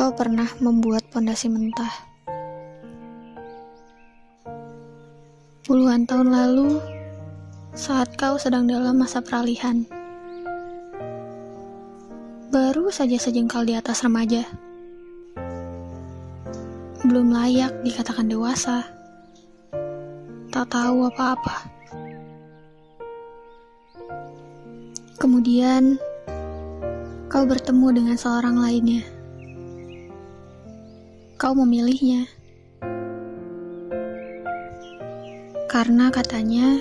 Kau pernah membuat pondasi mentah. Puluhan tahun lalu, saat kau sedang dalam masa peralihan, baru saja sejengkal di atas remaja, belum layak dikatakan dewasa, tak tahu apa-apa. Kemudian, kau bertemu dengan seorang lainnya. Kau memilihnya karena katanya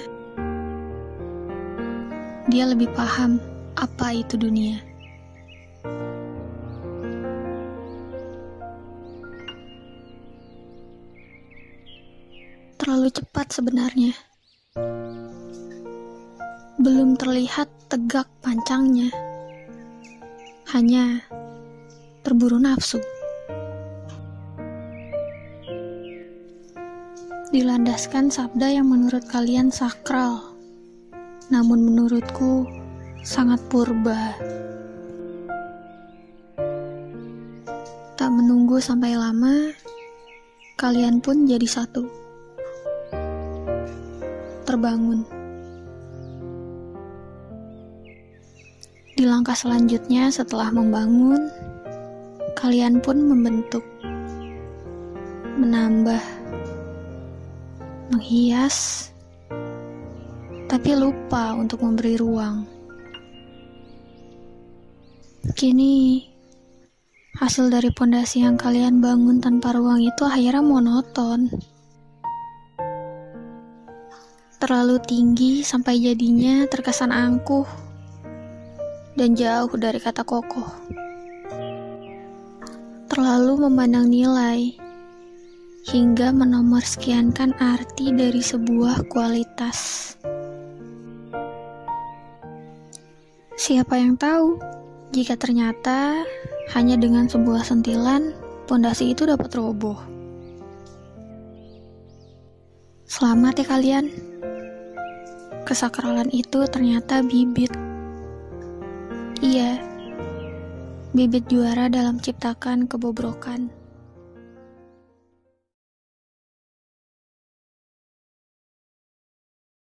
dia lebih paham apa itu dunia. Terlalu cepat sebenarnya. Belum terlihat tegak pancangnya. Hanya terburu nafsu. Dilandaskan sabda yang menurut kalian sakral, namun menurutku sangat purba. Tak menunggu sampai lama, kalian pun jadi satu. Terbangun. Di langkah selanjutnya setelah membangun, kalian pun membentuk, menambah, menghias, tapi lupa untuk memberi ruang. Kini, hasil dari pondasi yang kalian bangun tanpa ruang itu akhirnya monoton. Terlalu tinggi sampai jadinya terkesan angkuh dan jauh dari kata kokoh. Terlalu memandang nilai hingga menomorsekiankan arti dari sebuah kualitas. Siapa yang tahu jika ternyata hanya dengan sebuah sentilan pondasi itu dapat roboh. Selamat ya kalian. Kesakralan itu ternyata bibit. Iya, bibit juara dalam ciptakan kebobrokan.